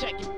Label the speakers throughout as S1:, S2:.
S1: Check it,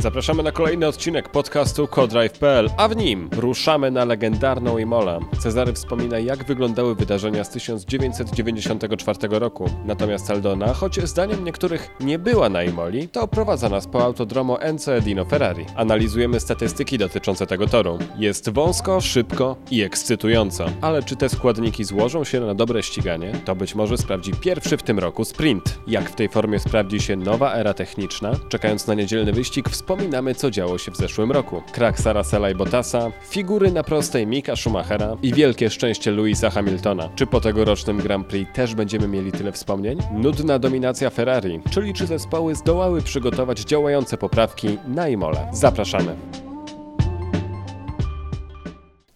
S2: Zapraszamy na kolejny odcinek podcastu Codrive.pl, a w nim ruszamy na legendarną Imolę. Cezary wspomina, jak wyglądały wydarzenia z 1994 roku. Natomiast Aldona, choć zdaniem niektórych nie była na Imoli, to oprowadza nas po autodromo Enzo Edino Ferrari. Analizujemy statystyki dotyczące tego toru. Jest wąsko, szybko i ekscytująco. Ale czy te składniki złożą się na dobre ściganie? To być może sprawdzi pierwszy w tym roku sprint. Jak w tej formie sprawdzi się nowa era techniczna? Czekając na niedzielny wyścig, wspominamy co działo się w zeszłym roku. Krak Sarasela i Bottasa, figury na prostej Mika Schumachera i wielkie szczęście Louisa Hamiltona. Czy po tegorocznym Grand Prix też będziemy mieli tyle wspomnień? Nudna dominacja Ferrari, czyli czy zespoły zdołały przygotować działające poprawki na Imole? Zapraszamy!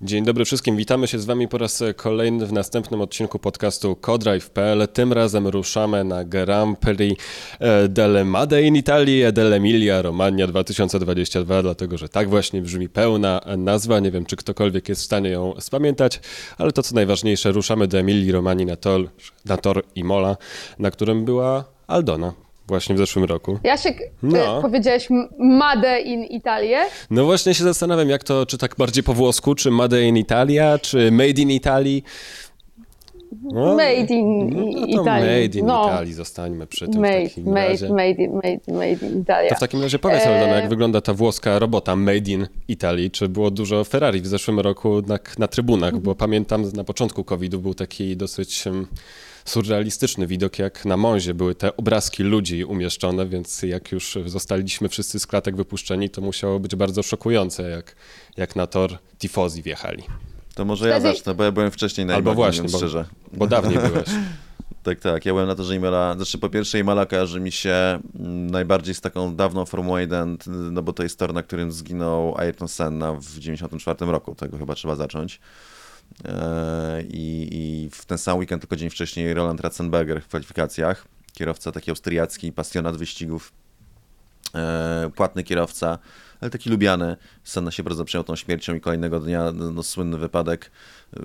S2: Dzień dobry wszystkim, witamy się z Wami po raz kolejny w następnym odcinku podcastu Codrive.pl. Tym razem ruszamy na Grand Prix e, delle Made in Italia e dell'Emilia Romagna 2022, dlatego że tak właśnie brzmi pełna nazwa. Nie wiem, czy ktokolwiek jest w stanie ją spamiętać, ale to co najważniejsze, ruszamy do Emilii Romani na tor, na tor Imola, na którym była Aldona właśnie w zeszłym roku.
S3: Jasiek,
S2: No.
S3: no. powiedziałeś Made in Italię.
S2: No właśnie się zastanawiam, jak to, czy tak bardziej po włosku, czy Made in Italia, czy Made in Italy. No,
S3: Made in
S2: no to
S3: Italy.
S2: Made in
S3: No.
S2: Italy, zostańmy przy tym w
S3: Made,
S2: takim
S3: made,
S2: razie.
S3: made, in, made, made in Italia.
S2: To w takim razie powiedz,
S3: Eee.
S2: Aldona, jak wygląda ta włoska robota Made in Italy? Czy było dużo Ferrari w zeszłym roku na, na trybunach? Bo pamiętam, na początku COVID-u był taki dosyć surrealistyczny widok, jak na Monzie były te obrazki ludzi umieszczone, więc jak już zostaliśmy wszyscy z klatek wypuszczeni, to musiało być bardzo szokujące, jak, jak na tor tifozi wjechali.
S4: To może ja zacznę, bo ja byłem wcześniej na
S2: Albo właśnie, bo,
S4: szczerze.
S2: bo dawniej byłeś.
S4: Tak, tak. Ja byłem na to, że Imela, znaczy po pierwsze Imela kojarzy mi się mm, najbardziej z taką dawną Formułą 1, t- no bo to jest tor, na którym zginął Ayrton Senna w 94 roku, tego chyba trzeba zacząć. Eee, I, I w ten sam weekend, tylko dzień wcześniej, Roland Ratzenberger w kwalifikacjach, kierowca taki austriacki, pasjonat wyścigów, e, płatny kierowca, ale taki lubiany. Senna się bardzo przejął tą śmiercią i kolejnego dnia no, no, słynny wypadek.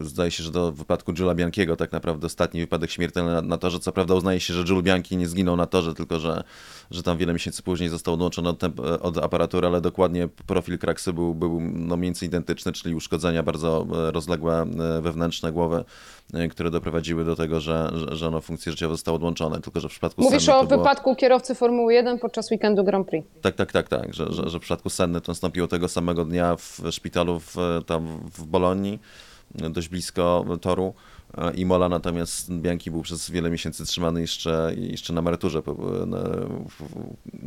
S4: Zdaje się, że do wypadku Jules Bianchiego tak naprawdę ostatni wypadek śmiertelny na, na torze. Co prawda uznaje się, że Jules Bianchi nie zginął na torze, tylko że, że tam wiele miesięcy później został odłączony od, temp- od aparatury, ale dokładnie profil kraksy był, był no, mniej więcej identyczny, czyli uszkodzenia bardzo e, rozległe e, wewnętrzne głowy, e, które doprowadziły do tego, że, że, że no, funkcje życiowe zostały odłączone. Tylko, że w przypadku
S3: Mówisz
S4: Senny
S3: o
S4: to było...
S3: wypadku kierowcy Formuły 1 podczas weekendu Grand Prix.
S4: Tak, tak, tak, tak, że, że, że w przypadku Senny to nastąpiło tego samego dnia w szpitalu w, tam w Bolonii, dość blisko toru. I Mola natomiast Bianchi był przez wiele miesięcy trzymany jeszcze, jeszcze na emeryturze,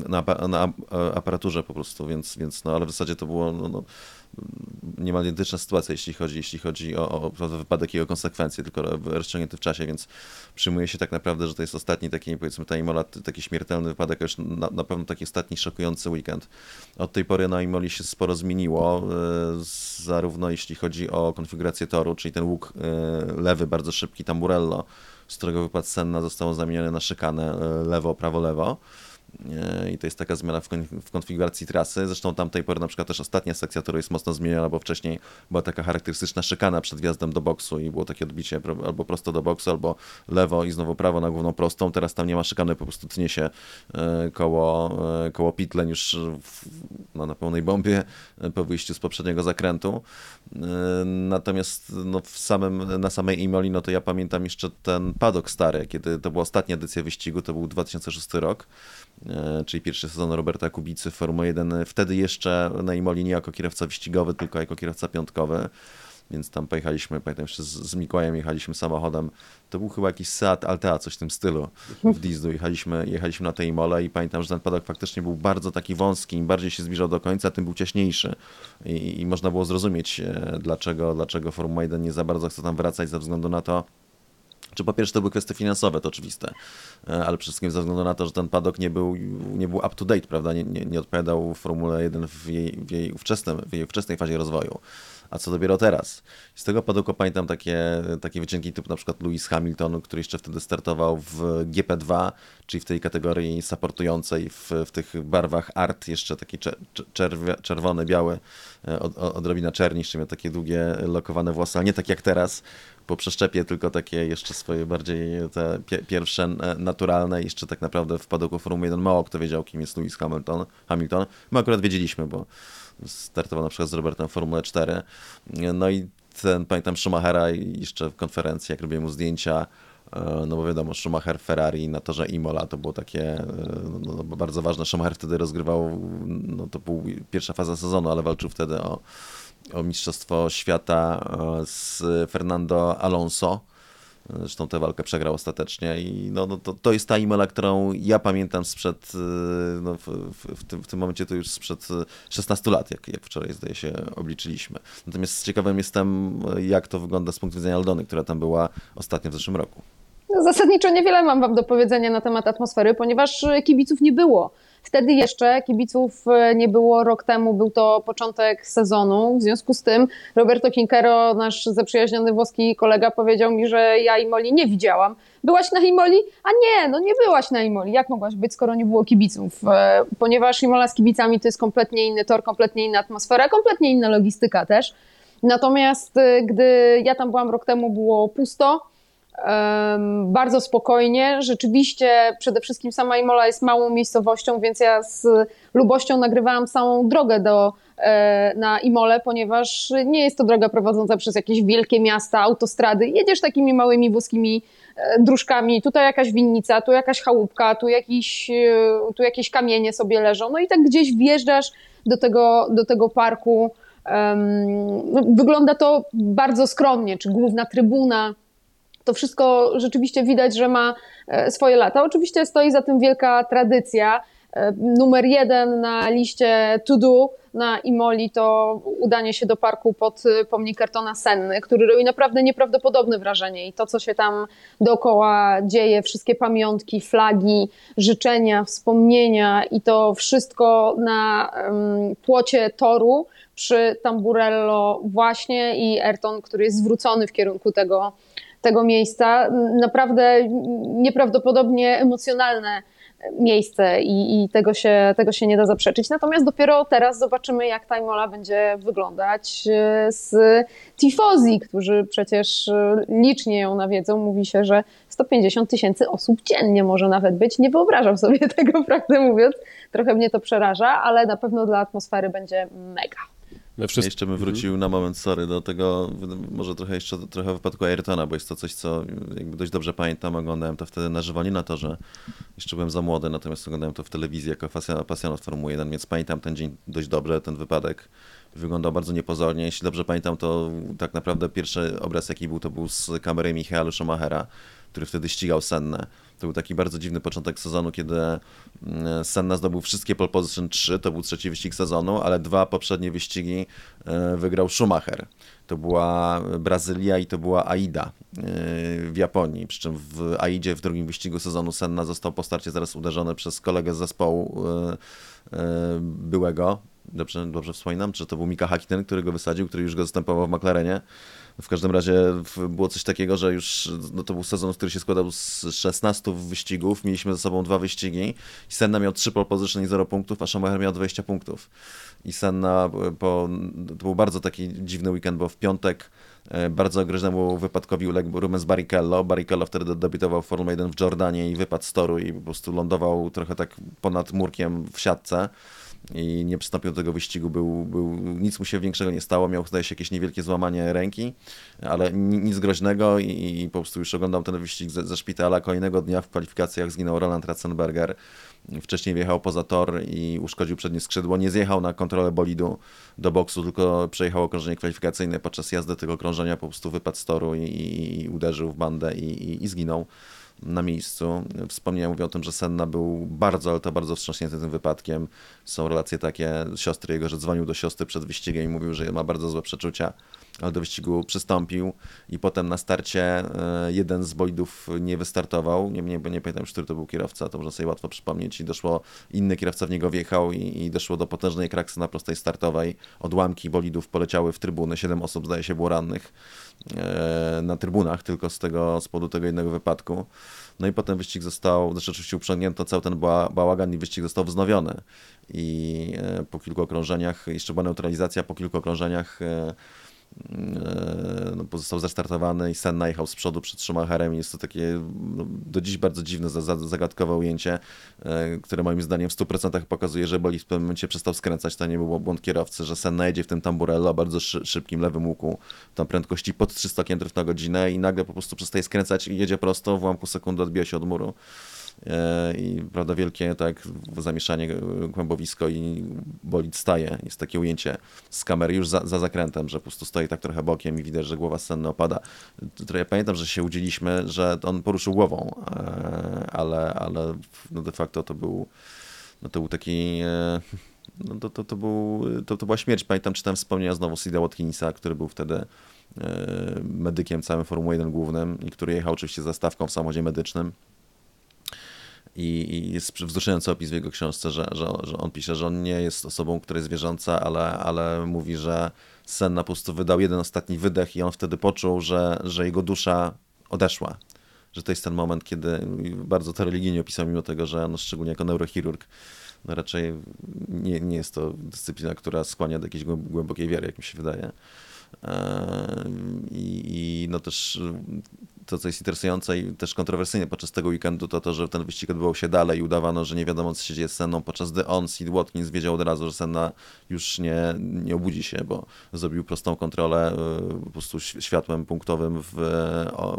S4: na, na, na aparaturze po prostu, więc, więc no, ale w zasadzie to było no, no, niemal identyczna sytuacja, jeśli chodzi, jeśli chodzi o, o wypadek i jego konsekwencje, tylko rozciągnięty w czasie, więc przyjmuje się tak naprawdę, że to jest ostatni taki, powiedzmy, ta Imola, taki śmiertelny wypadek, już na, na pewno taki ostatni szokujący weekend. Od tej pory na Imoli się sporo zmieniło, e, zarówno jeśli chodzi o konfigurację toru, czyli ten łuk e, lewy, bardzo szybki, tamburello, z którego wypadł Senna, zostało zamienione na szykanę e, lewo, prawo, lewo. I to jest taka zmiana w, kon- w konfiguracji trasy. Zresztą tamtej pory na przykład też ostatnia sekcja toru jest mocno zmieniona, bo wcześniej była taka charakterystyczna szykana przed wjazdem do boksu i było takie odbicie albo prosto do boksu, albo lewo i znowu prawo na główną prostą. Teraz tam nie ma szykany, po prostu tnie się e, koło, e, koło pitleń już w, no, na pełnej bombie e, po wyjściu z poprzedniego zakrętu. Natomiast no, w samym, na samej Imoli, no to ja pamiętam jeszcze ten padok stary, kiedy to była ostatnia edycja wyścigu, to był 2006 rok, czyli pierwszy sezon Roberta Kubicy w Formule 1. Wtedy jeszcze na Imoli nie jako kierowca wyścigowy, tylko jako kierowca piątkowy. Więc tam pojechaliśmy, pamiętam jeszcze z, z Mikołajem jechaliśmy samochodem. To był chyba jakiś Seat Altea, coś w tym stylu w Dizdu. Jechaliśmy, jechaliśmy na tej mole i pamiętam, że ten padok faktycznie był bardzo taki wąski. Im bardziej się zbliżał do końca, tym był ciaśniejszy. I, i można było zrozumieć, e, dlaczego, dlaczego Formuła 1 nie za bardzo chce tam wracać ze względu na to, czy po pierwsze to były kwestie finansowe, to oczywiste, e, ale przede wszystkim ze względu na to, że ten padok nie był, nie był up to date, prawda? Nie, nie, nie odpowiadał Formule 1 w jej, w jej, w jej wczesnej fazie rozwoju. A co dopiero teraz. Z tego powodu pamiętam takie, takie wycinki typu na przykład Lewis Hamilton, który jeszcze wtedy startował w GP2, czyli w tej kategorii supportującej w, w tych barwach art, jeszcze taki czerw czerwony, biały, e, od, odrobina czerni, jeszcze miał takie długie, lokowane włosy, ale nie tak jak teraz, po przeszczepie, tylko takie jeszcze swoje bardziej te pierwsze e, naturalne. Jeszcze tak naprawdę w padoku Formuły 1 mało kto wiedział, kim jest Lewis Hamilton. Hamilton. My akurat wiedzieliśmy, bo startował na przykład z Robertem Formule 4. No i ten, pamiętam Schumachera jeszcze w konferencji, jak robiłem mu zdjęcia, e, no bo wiadomo, Schumacher, Ferrari na torze Imola to było takie e, no, no, bardzo ważne. Schumacher wtedy rozgrywał, no to był pierwsza faza sezonu, ale walczył wtedy o, o Mistrzostwo Świata e, z Fernando Alonso. Zresztą tę walkę przegrał ostatecznie i no, no to, to jest ta Imola, którą ja pamiętam sprzed, e, no, w, w, w, tym, w tym momencie to już sprzed 16 lat, jak, jak wczoraj zdaje się obliczyliśmy. Natomiast ciekawym jestem, jak to wygląda z punktu widzenia Aldony, która tam była ostatnio w zeszłym roku.
S3: Zasadniczo niewiele mam wam do powiedzenia na temat atmosfery, ponieważ kibiców nie było. Wtedy jeszcze kibiców e, nie było rok temu, był to początek sezonu. W związku z tym Roberto Quincero, nasz zaprzyjaźniony włoski kolega, powiedział mi, że ja Imoli nie widziałam. Byłaś na Imoli? A nie, no nie byłaś na Imoli. Jak mogłaś być, skoro nie było kibiców? E, ponieważ Imola z kibicami to jest kompletnie inny tor, kompletnie inna atmosfera, kompletnie inna logistyka też. Natomiast e, gdy ja tam byłam rok temu, było pusto bardzo spokojnie. Rzeczywiście przede wszystkim sama Imola jest małą miejscowością, więc ja z lubością nagrywałam całą drogę do, e, na Imole, ponieważ nie jest to droga prowadząca przez jakieś wielkie miasta, autostrady. Jedziesz takimi małymi włoskimi e, dróżkami, tutaj jakaś winnica, tu jakaś chałupka, tu, jakiś, e, tu jakieś kamienie sobie leżą. No i tak gdzieś wjeżdżasz do tego, do tego parku. Um, wygląda to bardzo skromnie, czy główna trybuna to wszystko rzeczywiście widać, że ma e, swoje lata. Oczywiście stoi za tym wielka tradycja. E, numer jeden na liście to do na Imoli to udanie się do parku pod e, pomnik Kartona Senny, który robi naprawdę nieprawdopodobne wrażenie i to, co się tam dookoła dzieje, wszystkie pamiątki, flagi, życzenia, wspomnienia i to wszystko na um, płocie toru przy Tamburello właśnie i Ayrton, który jest zwrócony w kierunku tego tego miejsca. Naprawdę nieprawdopodobnie emocjonalne miejsce i, i, tego, się, tego się nie da zaprzeczyć. Natomiast dopiero teraz zobaczymy, jak ta Imola będzie wyglądać e, z tifozi, którzy przecież e, licznie ją nawiedzą. Mówi się, że 150 tysięcy osób dziennie może nawet być. Nie wyobrażam sobie tego, prawdę mówiąc. Trochę mnie to przeraża, ale na pewno dla atmosfery będzie mega.
S4: Wszyscy... Jeszcze bym wrócił mhm. na moment, sorry, do tego, może trochę jeszcze trochę wypadku Ayrtona, bo jest to coś, co jakby dość dobrze pamiętam, oglądałem to wtedy na żywo, nie na torze, jeszcze byłem za młody, natomiast oglądałem to w telewizji jako pasjonat Formuły 1, więc pamiętam ten dzień dość dobrze, ten wypadek wyglądał bardzo niepozornie. Jeśli dobrze pamiętam, to tak naprawdę pierwszy obraz, jaki był, to był z kamery Michaela Schumachera, który wtedy ścigał Sennę. To był taki bardzo dziwny początek sezonu, kiedy mm, Senna zdobył wszystkie pole position 3, to był trzeci wyścig sezonu, ale dwa poprzednie wyścigi e, wygrał Schumacher. To była Brazylia i to była Aida e, w Japonii, przy czym w Aidzie w drugim wyścigu sezonu Senna został po starcie zaraz uderzony przez kolegę z zespołu e, byłego, dobrze, dobrze wspominam, czy to był Mika Hakkinen, który go wysadził, który już go zastępował w McLarenie. W każdym razie było coś takiego, że już no to był sezon, który się składał z 16 wyścigów. Mieliśmy ze sobą dwa wyścigi i Senna miał 3 pole position i 0 punktów, a Schumacher miał 20 punktów. I Senna, po, to był bardzo taki dziwny weekend, bo w piątek e, bardzo groźnemu wypadkowi uległ Rubens Barrichello. Barrichello wtedy debiutował w Formule 1 w Jordanie i wypadł z toru i po prostu lądował trochę tak ponad murkiem w siatce i nie przystąpił do tego wyścigu, był, był, nic mu się większego nie stało, miał zdaje się jakieś niewielkie złamanie ręki, ale nic groźnego i, i po prostu już oglądam ten wyścig ze, ze szpitala. Kolejnego dnia w kwalifikacjach zginął Roland Ratzenberger. Wcześniej wjechał poza tor i uszkodził przednie skrzydło. Nie zjechał na kontrolę bolidu do boksu, tylko przejechał okrążenie kwalifikacyjne. Podczas jazdy tego okrążenia po prostu wypadł z toru i, i uderzył w bandę i, i, i zginął na miejscu. Wspomnienia mówią o tym, że Senna był bardzo, ale to bardzo wstrząśnięty tym wypadkiem. Są relacje takie siostry jego, że dzwonił do siostry przed wyścigiem i mówił, że ma bardzo złe przeczucia. Ale do wyścigu przystąpił i potem na starcie e, jeden z bolidów nie wystartował. Nie, nie, nie pamiętam który to był kierowca, to można sobie łatwo przypomnieć. I doszło, inny kierowca w niego wjechał i, i doszło do potężnej kraksy na prostej startowej. Odłamki bolidów poleciały w trybuny. Siedem osób, zdaje się, było rannych e, na trybunach tylko z tego z powodu tego jednego wypadku. No i potem wyścig został, znaczy oczywiście uprzednięto cały ten bałagan i wyścig został wznowiony. I e, po kilku okrążeniach, jeszcze była neutralizacja, po kilku okrążeniach no, pozostał zastartowany i Senna jechał z przodu przed Schumacherem. Jest to takie no, do dziś bardzo dziwne, zagadkowe ujęcie, e, które moim zdaniem w 100% pokazuje, że Bolid w pewnym momencie przestał skręcać. To nie był błąd kierowcy, że Senna jedzie w tym tamburello bardzo szybkim lewym łuku, tam prędkości pod 300 km na godzinę i nagle po prostu przestaje skręcać i jedzie prosto, w ułamku sekundy odbija się od muru. E, i prawda, wielkie tak zamieszanie, kłębowisko i bolid staje. Jest takie ujęcie z kamery już za, za zakrętem, że po prostu stoi tak trochę bokiem i widać, że głowa sceny opada. Ja pamiętam, że się udzieliśmy, że on poruszył głową, e, ale, ale no de facto to był, no to był taki e, no to, to, to, był, to, to była śmierć. Pamiętam, czytałem wspomnienia znowu Sida Watkinsa, który był wtedy medykiem całym Formuły 1 głównym i który jechał oczywiście za stawką w samochodzie medycznym i, i jest wzruszający opis w jego książce, że, że, że on pisze, że on nie jest osobą, która jest zwierzęca, ale, ale mówi, że sen na prostu wydał jeden ostatni wydech i on wtedy poczuł, że, że jego dusza odeszła. Że to jest ten moment, kiedy bardzo to religijnie opisał, mimo tego, że on szczególnie jako neurochirurg no raczej nie, nie jest to dyscyplina, która skłania do jakiejś głębokiej wiary, jak mi się wydaje. I, I, no też to, co jest interesujące i też kontrowersyjne podczas tego weekendu, to to, że ten wyścig odbywał się dalej i udawano, że nie wiadomo, co się dzieje z Senną, podczas gdy on, Sid Watkins, wiedział od razu, że Senna już nie, nie obudzi się, bo zrobił prostą kontrolę e, po prostu światłem punktowym w,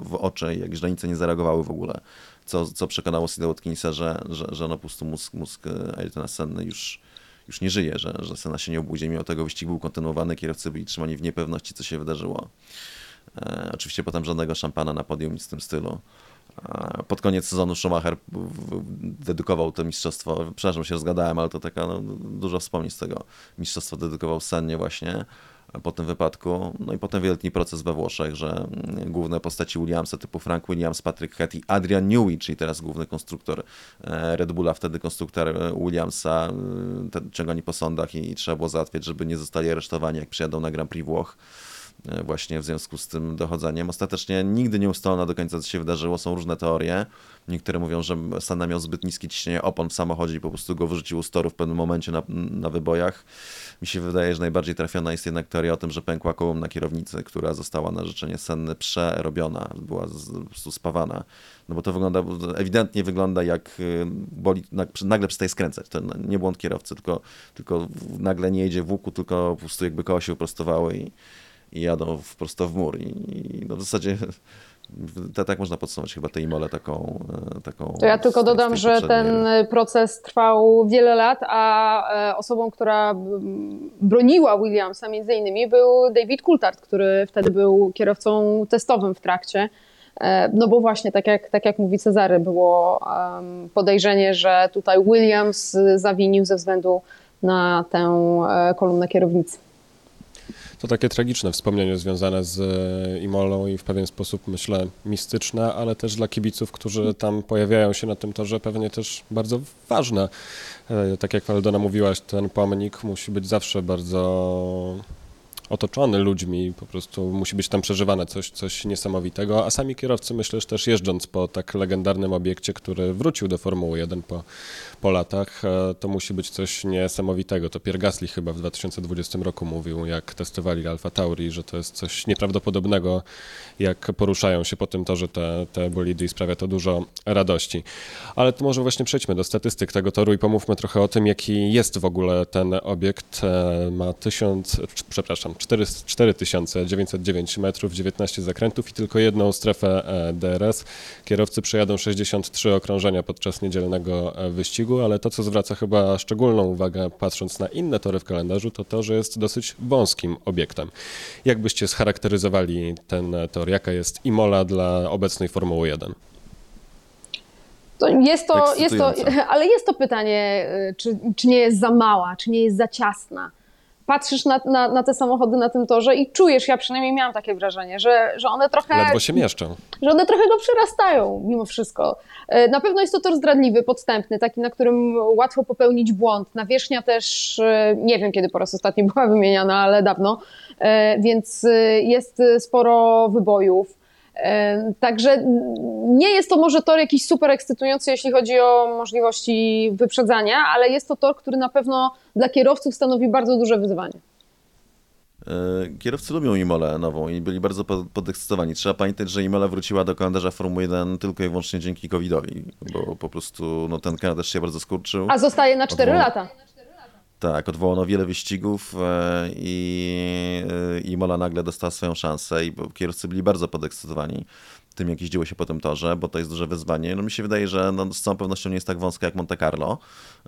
S4: w oczy, jak źrenice nie zareagowały w ogóle, co, co przekonało Sida Watkinsa, że, że, że no po prostu mózg, mózg Ayrtona Senny już już nie żyje, że, że Sena się nie obudzi. Mimo tego wyścig był kontynuowany, kierowcy byli trzymani w niepewności, co się wydarzyło. E, oczywiście potem żadnego szampana na podium, nic w tym stylu. E, pod koniec sezonu Schumacher dedykował to mistrzostwo, przepraszam, się rozgadałem, ale to taka no, dużo wspomnień z tego. Mistrzostwo dedykował Sennie właśnie po tym wypadku. No i potem wielki proces we Włoszech, że mm, główne postaci Williamsa typu Frank Williams, Patrick Head i Adrian Newey, czyli teraz główny konstruktor e, Red Bulla, wtedy konstruktor e, Williamsa, e, ciągani po sądach i, i trzeba było załatwiać, żeby nie zostali aresztowani, jak przyjadą na Grand Prix Włoch właśnie w związku z tym dochodzeniem. Ostatecznie nigdy nie ustalono do końca, co się wydarzyło. Są różne teorie. Niektóre mówią, że Senna miał zbyt niskie ciśnienie opon w samochodzie i po prostu go wyrzucił z toru w pewnym momencie na, na wybojach. Mi się wydaje, że najbardziej trafiona jest jednak teoria o tym, że pękła na kierownicy, która została na życzenie Senny przerobiona, była z, po prostu spawana. No bo to wygląda, ewidentnie wygląda jak y, boli, nagle przestaje skręcać. To nie błąd kierowcy, tylko, tylko nagle nie jedzie w łuku, tylko po prostu jakby koło się uprostowały i, i jadą prosto w mur. I, i no w zasadzie tak, tak można podsumować chyba tę Imolę taką, e, taką.
S3: To ja tylko dodam, że ten proces trwał wiele lat, a e, osobą, która broniła Williamsa między innymi był David Coulthard, który wtedy był kierowcą testowym w trakcie. E, no bo właśnie, tak jak, tak jak mówi Cezary, było podejrzenie, że tutaj Williams zawinił ze względu na tę kolumnę kierownicy
S2: to takie tragiczne wspomnienie związane z e, Imolą i w pewien sposób, myślę, mistyczne, ale też dla kibiców, którzy tam pojawiają się na tym torze, pewnie też bardzo ważne. E, tak jak Waldona mówiłaś, ten pomnik musi być zawsze bardzo otoczony ludźmi, po prostu musi być tam przeżywane coś, coś niesamowitego, a sami kierowcy myślę, że też jeżdżąc po tak legendarnym obiekcie, który wrócił do Formuły 1 po, po latach, e, to musi być coś niesamowitego. To Pierre Gasly chyba w 2020 roku mówił, jak testowali Alfa Tauri, że to jest coś nieprawdopodobnego, jak poruszają się po tym torze te, te bolidy i sprawia to dużo radości. Ale to może właśnie przejdźmy do statystyk tego toru i pomówmy trochę o tym, jaki jest w ogóle ten obiekt. E, ma tysiąc, przepraszam, 4909 metrów, 19 zakrętów i tylko jedną strefę e, DRS. Kierowcy przejadą 63 okrążenia podczas niedzielnego e, wyścigu, ale to, co zwraca chyba szczególną uwagę, patrząc na inne tory w kalendarzu, to to, że jest dosyć wąskim obiektem. Jak byście scharakteryzowali ten tor? Jaka jest Imola dla obecnej Formuły 1?
S3: To jest to, jest to, ale jest to pytanie, e, czy, czy nie jest za mała, czy nie jest za ciasna. Patrzysz na, na, na, te samochody na tym torze i czujesz, ja przynajmniej miałam takie wrażenie, że, że one trochę...
S2: Ledwo się mieszczą.
S3: Że one trochę go przerastają mimo wszystko. E, na pewno jest to tor zdradliwy, podstępny, taki, na którym łatwo popełnić błąd. Nawierzchnia też, e, nie wiem kiedy po raz ostatni była wymieniana, ale dawno, e, więc jest sporo wybojów. Także nie jest to może tor jakiś super ekscytujący, jeśli chodzi o możliwości wyprzedzania, ale jest to tor, który na pewno dla kierowców stanowi bardzo duże wyzwanie.
S4: E, kierowcy lubią Imolę nową i byli bardzo podekscytowani. Trzeba pamiętać, że Imola wróciła do kalendarza Formuły 1 tylko i wyłącznie dzięki COVID-owi, bo po prostu no, ten kalendarz się bardzo skurczył.
S3: A zostaje na 4
S4: Odwoł...
S3: lata.
S4: Tak, odwołano wiele wyścigów e, i, e, i Mola nagle dostała swoją szansę i kierowcy byli bardzo podekscytowani tym, jak jeździło się po tym torze, bo to jest duże wyzwanie. No mi się wydaje, że no, z całą pewnością nie jest tak wąska jak Monte Carlo,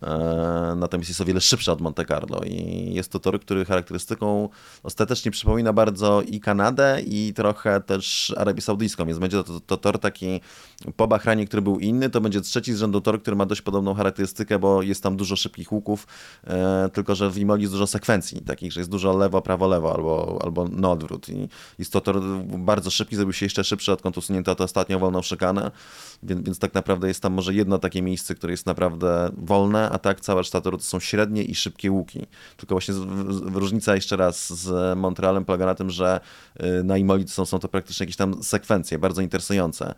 S4: e, natomiast jest o wiele szybsza od Monte Carlo i jest to tor, który charakterystyką ostatecznie przypomina bardzo i Kanadę i trochę też Arabię Saudyjską, więc będzie to, to, to tor taki po Bahrajnie, który był inny, to będzie trzeci z rzędu tor, który ma dość podobną charakterystykę, bo jest tam dużo szybkich łuków, e, tylko że w Imoli jest dużo sekwencji, takich, że jest dużo lewo, prawo, lewo albo, albo na odwrót i jest to tor bardzo szybki, zrobił się jeszcze szybszy, odkąd usunięto to ostatnio wolną szykanę, więc, więc tak naprawdę jest tam może jedno takie miejsce, które jest naprawdę wolne, a tak cała reszta toru to są średnie i szybkie łuki. Tylko właśnie różnica jeszcze raz z Montrealem polega na tym, że y, na Imoli są, są to praktycznie jakieś tam sekwencje bardzo interesujące.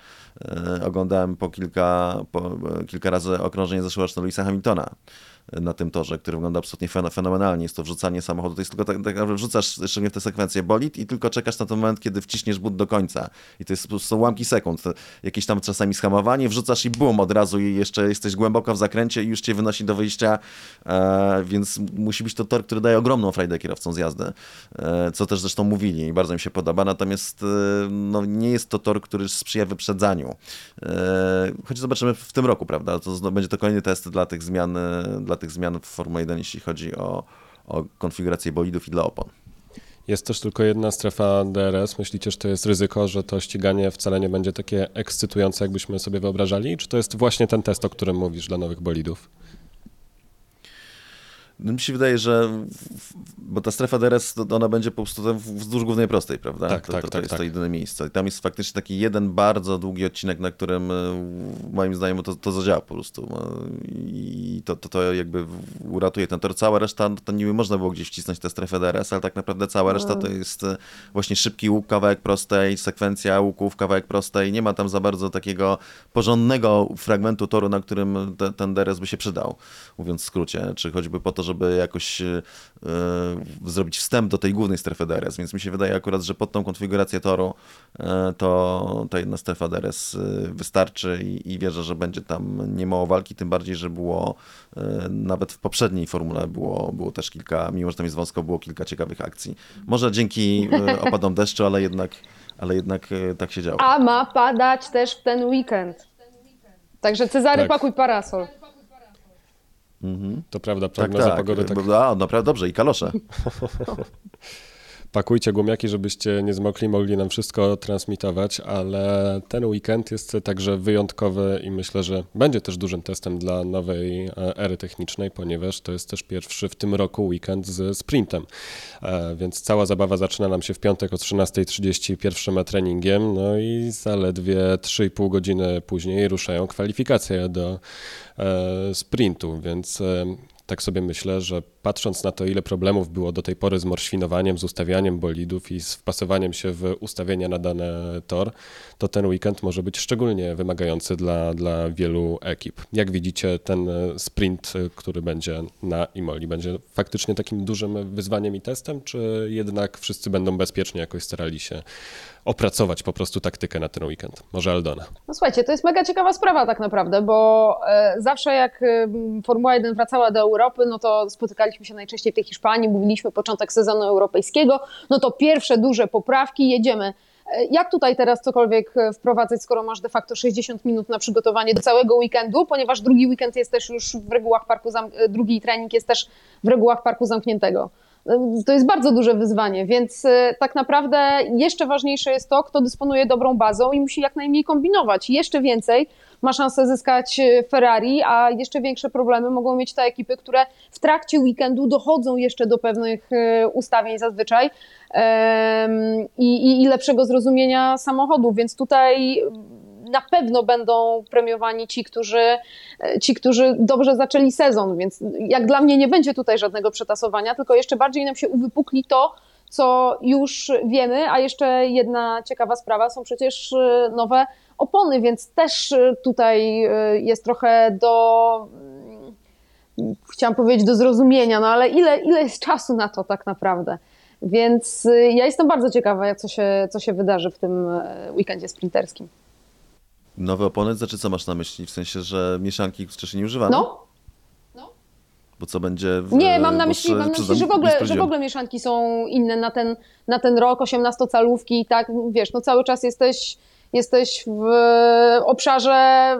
S4: Y, oglądałem po kilka, po kilka razy okrążenie zeszłoroczne Louisa Hamiltona na tym torze, który wygląda absolutnie fenomenalnie. Jest to wrzucanie samochodu, to jest tylko tak, tak wrzucasz szczególnie w tę sekwencję bolid i tylko czekasz na ten moment, kiedy wciśniesz but do końca. I to jest prostu ułamki sekund. Jakieś tam czasami schamowanie, wrzucasz i bum, od razu i jeszcze jesteś głęboko w zakręcie i już cię wynosi do wyjścia, e, więc musi być to tor, który daje ogromną frajdę kierowcom z jazdy, e, co też zresztą mówili i bardzo mi się podoba, natomiast e, no, nie jest to tor, który sprzyja wyprzedzaniu. E, choć zobaczymy w tym roku, prawda, to będzie to kolejny test dla tych zmian, e, dla tych zmian w Formule 1, jeśli chodzi o, o konfigurację bolidów i dla opon.
S2: Jest też tylko jedna strefa DRS. Myślicie, że to jest ryzyko, że to ściganie wcale nie będzie takie ekscytujące, jakbyśmy sobie wyobrażali? Czy to jest właśnie ten test, o którym mówisz dla nowych bolidów?
S4: No mi się wydaje, że bo ta strefa DRS, ona będzie po prostu wzdłuż głównej prostej, prawda?
S2: Tak,
S4: to,
S2: tak,
S4: to, to
S2: tak,
S4: jest
S2: tak.
S4: to jedyne miejsce. I tam jest faktycznie taki jeden bardzo długi odcinek, na którym e, moim zdaniem to, to zadziała po prostu. E, I to, to, to jakby uratuje ten tor. Cała reszta, to niby można było gdzieś wcisnąć tę strefę DRS, ale tak naprawdę cała reszta to jest e, właśnie szybki łuk, kawałek prostej, sekwencja łuków, kawałek prostej. Nie ma tam za bardzo takiego porządnego fragmentu toru, na którym te, ten DRS by się przydał, mówiąc w skrócie. Czy choćby po to, żeby jakoś E, zrobić wstęp do tej głównej strefy DRS, więc mi się wydaje akurat, że pod tą konfigurację toru e, to ta jedna strefa DRS e, wystarczy i, i wierzę, że będzie tam nie mało walki, tym bardziej, że było nawet w poprzedniej formule było, było też kilka, mimo że tam jest wąsko, było kilka ciekawych akcji. Może dzięki opadom deszczu, ale jednak, ale jednak tak się działo.
S3: A ma padać też w ten weekend. Także Cezary, tak. pakuj parasol.
S2: Mhm. To prawda, prognoza tak, tak. pogody tak...
S4: A, naprawdę dobrze i kalosze.
S2: Pakujcie gumiaki, żebyście nie zmokli, mogli nam wszystko transmitować, ale ten weekend jest także wyjątkowy i myślę, że będzie też dużym testem dla nowej e, ery technicznej, ponieważ to jest też pierwszy w tym roku weekend z sprintem. E, więc cała zabawa zaczyna nam się w piątek o 13.30 pierwszym treningiem, no i zaledwie 3,5 godziny później ruszają kwalifikacje do e, sprintu, więc tak sobie myślę, że patrząc na to, ile problemów było do tej pory z morświnowaniem, z ustawianiem bolidów i z wpasowaniem się w ustawienia na dany tor, to ten weekend może być szczególnie wymagający dla, dla wielu ekip. Jak widzicie, ten sprint, który będzie na Imoli, będzie faktycznie takim dużym wyzwaniem i testem, czy jednak wszyscy będą bezpiecznie jakoś starali się opracować po prostu taktykę na ten weekend? Może Aldona.
S3: No słuchajcie, to jest mega ciekawa sprawa tak naprawdę, bo e, zawsze jak e, Formuła 1 wracała do Europy, no to spotykaliśmy się najczęściej w tej Hiszpanii, mówiliśmy początek sezonu europejskiego, no to pierwsze duże poprawki, jedziemy. E, jak tutaj teraz cokolwiek wprowadzać, skoro masz de facto 60 minut na przygotowanie do całego weekendu, ponieważ drugi weekend jest też już w regułach parku, drugi trening jest też w regułach parku zamkniętego. To jest bardzo duże wyzwanie, więc e, tak naprawdę jeszcze ważniejsze jest to, kto dysponuje dobrą bazą i musi jak najmniej kombinować. Jeszcze więcej ma szansę zyskać e, Ferrari, a jeszcze większe problemy mogą mieć te ekipy, które w trakcie weekendu dochodzą jeszcze do pewnych e, ustawień zazwyczaj i, i, i lepszego zrozumienia samochodu, więc tutaj na pewno będą premiowani ci którzy, ci, którzy dobrze zaczęli sezon, więc jak dla mnie nie będzie tutaj żadnego przetasowania, tylko jeszcze bardziej nam się uwypukli to, co już wiemy, a jeszcze jedna ciekawa sprawa, są przecież y, nowe opony, więc też y, tutaj jest trochę do mm, chciałam powiedzieć do zrozumienia, no ale ile, ile jest czasu na to tak naprawdę? Więc ja jestem bardzo ciekawa, co się, co się wydarzy w tym weekendzie sprinterskim.
S4: Nowe opony, znaczy co masz na myśli? W sensie, że mieszanki wcześniej nie używano?
S3: No.
S4: Bo co będzie. W,
S3: nie, mam na myśli, mam na myśli że, w ogóle, że w ogóle mieszanki są inne na ten, na ten rok, 18-calówki i tak, wiesz, no cały czas jesteś, jesteś w obszarze e,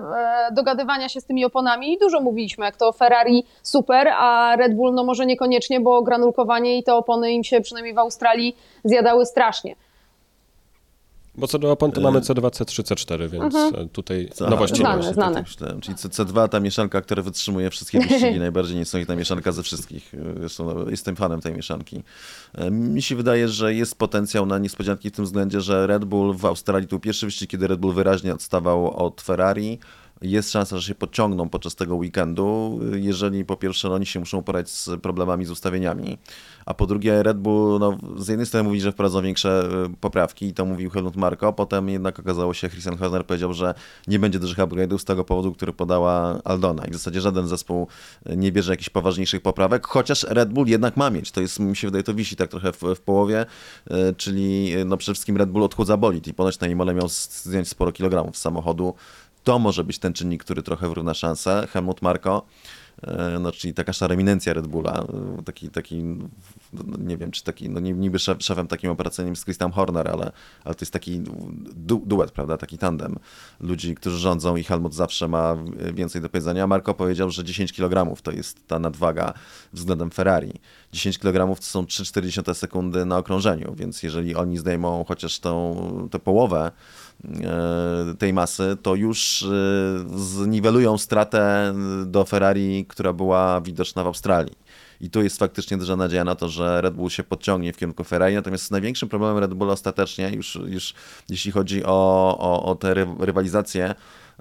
S3: dogadywania się z tymi oponami i dużo mówiliśmy, jak to Ferrari super, a Red Bull no może niekoniecznie, bo granulkowanie i te opony im się przynajmniej w Australii zjadały strasznie.
S2: Bo co do opon to mamy C2, C3, C4, więc mhm. tutaj Aha, nowości
S3: znane, nie znane. Tak.
S4: Czyli C2 ta mieszanka, która wytrzymuje wszystkie wyścigi, najbardziej niesamowita mieszanka ze wszystkich. Zresztą no, jestem fanem tej mieszanki. Mi się wydaje, że jest potencjał na niespodzianki w tym względzie, że Red Bull w Australii to był pierwszy wyścig, kiedy Red Bull wyraźnie odstawał od Ferrari jest szansa, że się podciągną podczas tego weekendu, jeżeli po pierwsze no, oni się muszą porać z problemami z ustawieniami, a po drugie Red Bull no, z jednej strony mówi, że wprowadzą większe y, poprawki i to mówił Helmut Marko, potem jednak okazało się, Christian Horner powiedział, że nie będzie dużych upgrade'ów z tego powodu, który podała Aldona. I w zasadzie żaden zespół nie bierze jakichś poważniejszych poprawek, chociaż Red Bull jednak ma mieć, to jest, mi się wydaje, to wisi tak trochę w, w połowie, y, czyli no przede wszystkim Red Bull odchudza bolid i ponoć na Imole miał zdjąć sporo kilogramów z samochodu, to może być ten czynnik, który trochę wyrówna szansę. Helmut Marko, e, no, czyli taka szara eminencja Red Bulla, e, taki, taki no, nie wiem, czy taki, no niby szef, szefem takim operacyjnym jest Christian Horner, ale, ale to jest taki du duet, prawda, taki tandem ludzi, którzy rządzą i Helmut zawsze ma więcej do powiedzenia. Marko powiedział, że 10 kg to jest ta nadwaga względem Ferrari. 10 kg to są 3,4 sekundy na okrążeniu, więc jeżeli oni zdejmą chociaż tą, tę połowę, E, tej masy, to już e, zniwelują stratę do Ferrari, która była widoczna w Australii. I tu jest faktycznie duża nadzieja na to, że Red Bull się podciągnie w kierunku Ferrari. Natomiast największym problemem Red Bulla ostatecznie, już, już jeśli chodzi o, o, o tę rywalizację,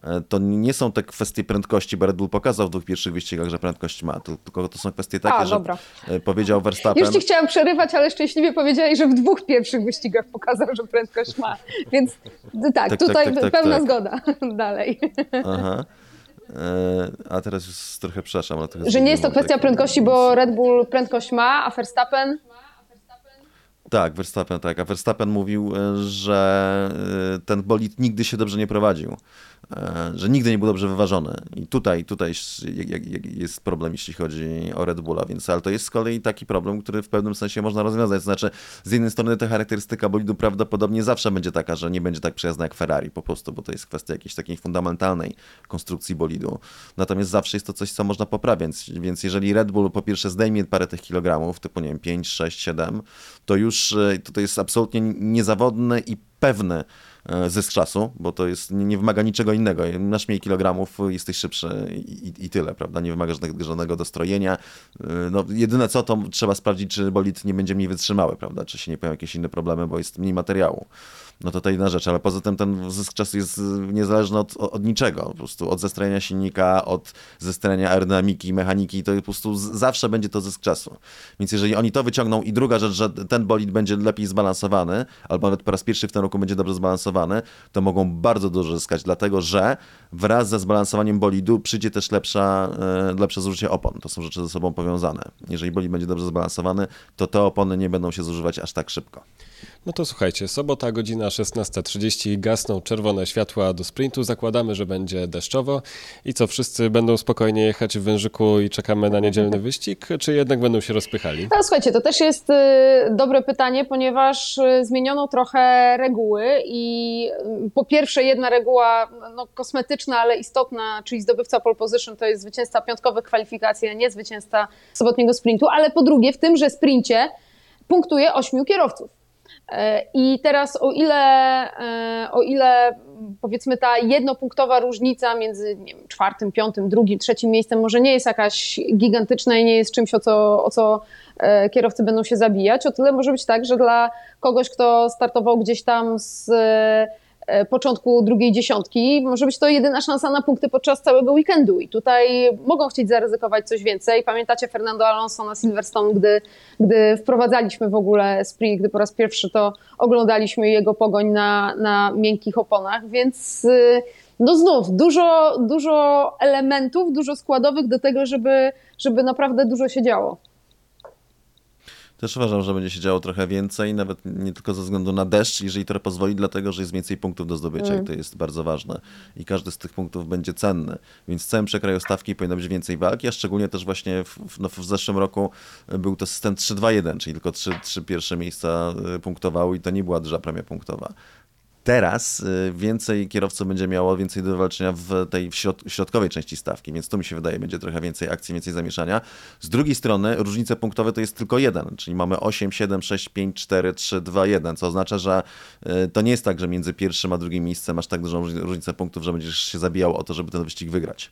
S4: E, to nie są te kwestie prędkości, bo Red Bull pokazał w dwóch pierwszych wyścigach, że prędkość ma, tylko to są kwestie takie, A, że. E, powiedział Verstappen...
S3: Już ci chciałam przerywać, ale szczęśliwie powiedziałeś, że w dwóch pierwszych wyścigach pokazał, że prędkość ma, więc tak, tak, tak tutaj tak, tak, pełna tak. zgoda. Dalej. Aha.
S4: E, a teraz już trochę przepraszam. Ale
S3: że nie jest to kwestia prędkości, bo Red Bull prędkość ma, a Verstappen
S4: tak, Verstappen tak. A Verstappen mówił, że ten bolid nigdy się dobrze nie prowadził. E, że nigdy nie był dobrze wyważony. I tutaj, tutaj jest problem, jeśli chodzi o Red Bulla, więc ale to jest z kolei taki problem, który w pewnym sensie można rozwiązać. Znaczy, z jednej strony ta charakterystyka bolidu prawdopodobnie zawsze będzie taka, że nie będzie tak przyjazna jak Ferrari po prostu, bo to jest kwestia jakiejś takiej fundamentalnej konstrukcji bolidu. Natomiast zawsze jest to coś, co można poprawiać, więc jeżeli Red Bull po pierwsze zdejmie parę tych kilogramów, typu nie wiem, 5, 6, 7, to już e, to, jest absolutnie niezawodny i pewny zysk czasu, bo to jest, nie wymaga niczego innego. Masz mniej kilogramów, jesteś szybszy i, i, i tyle, prawda? Nie wymaga żadnego, żadnego dostrojenia. E, no, jedyne co, to trzeba sprawdzić, czy bolid nie będzie mniej wytrzymały, prawda? Czy się nie pojawią jakieś inne problemy, bo jest mniej materiału no to to inna rzecz, ale poza tym ten zysk czasu jest niezależny od, od niczego, po prostu od zestrojenia silnika, od zestrojenia aerodynamiki, mechaniki, to po prostu zawsze będzie to zysk czasu. Więc jeżeli oni to wyciągną i druga rzecz, że ten bolid będzie lepiej zbalansowany, albo nawet po raz pierwszy w tym roku będzie dobrze zbalansowany, to mogą bardzo dużo zyskać, dlatego że wraz ze zbalansowaniem bolidu przyjdzie też lepsza, e, lepsze zużycie opon. To są rzeczy ze sobą powiązane. Jeżeli bolid będzie dobrze zbalansowany, to te opony nie będą się zużywać aż tak szybko.
S2: No to słuchajcie, sobota godzina 16.30 gasną czerwone światła do sprintu. Zakładamy, że będzie deszczowo. I co, wszyscy będą spokojnie jechać w wężyku i czekamy na niedzielny wyścig, czy jednak będą się rozpychali?
S3: No, słuchajcie, to też jest y, dobre pytanie, ponieważ y, zmieniono trochę reguły i y, po pierwsze jedna reguła no, kosmetyczna, ale istotna, czyli zdobywca pole position to jest zwycięzca piątkowych kwalifikacji, a nie zwycięzca sobotniego sprintu, ale po drugie w tymże sprincie punktuje ośmiu kierowców. E, I teraz o ile, e, o ile powiedzmy ta jednopunktowa różnica między nie wiem, czwartym, piątym, drugim, trzecim miejscem może nie jest jakaś gigantyczna i nie jest czymś, o co, o co e, kierowcy będą się zabijać, o tyle może być tak, że dla kogoś, kto startował gdzieś tam z początku drugiej dziesiątki, może być to jedyna szansa na punkty podczas całego weekendu i tutaj mogą chcieć zaryzykować coś więcej. Pamiętacie Fernando Alonso na Silverstone, gdy, gdy wprowadzaliśmy w ogóle sprint, gdy po raz pierwszy to oglądaliśmy jego pogoń na, na miękkich oponach, więc y, no znów dużo, dużo elementów, dużo składowych do tego, żeby, żeby naprawdę dużo się działo.
S4: Też uważam, że będzie się działo trochę więcej, nawet nie tylko ze względu na deszcz, jeżeli to pozwoli, dlatego że jest więcej punktów do zdobycia mm. i to jest bardzo ważne. I każdy z tych punktów będzie cenny. Więc w całym przekraju stawki powinno być więcej walki, a szczególnie też właśnie w, no w zeszłym roku był to system 3-2-1, czyli tylko trzy, trzy pierwsze miejsca y, punktowały i to nie była duża premia punktowa. Teraz y, więcej kierowców będzie miało więcej do walczenia w tej środkowej części stawki, więc tu mi się wydaje, będzie trochę więcej akcji, więcej zamieszania. Z drugiej strony różnice punktowe to jest tylko jeden, czyli mamy 8, 7, 6, 5, 4, 3, 2, 1, co oznacza, że y, to nie jest tak, że między pierwszym a drugim miejscem masz tak dużą różnicę punktów, że będziesz się zabijał o to, żeby ten wyścig wygrać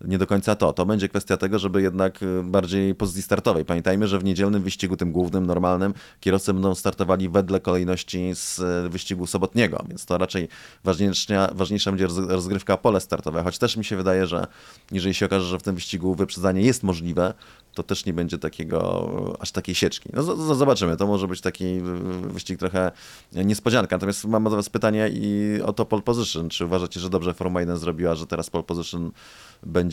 S4: nie do końca to. To będzie kwestia tego, żeby jednak y, bardziej pozycji startowej. Pamiętajmy, że w niedzielnym wyścigu, tym głównym, normalnym, kierowcy będą startowali wedle kolejności z y, wyścigu sobotniego, więc to raczej ważniejsza, ważniejsza będzie rozgrywka pole startowe, choć też mi się wydaje, że jeżeli się okaże, że w tym wyścigu wyprzedzanie jest możliwe, to też nie będzie takiego, aż takiej sieczki. No zobaczymy, to może być taki y, wyścig trochę niespodzianka. Natomiast mam do was pytanie i o to pole position. Czy uważacie, że dobrze Formuła 1 zrobiła, że teraz pole position będzie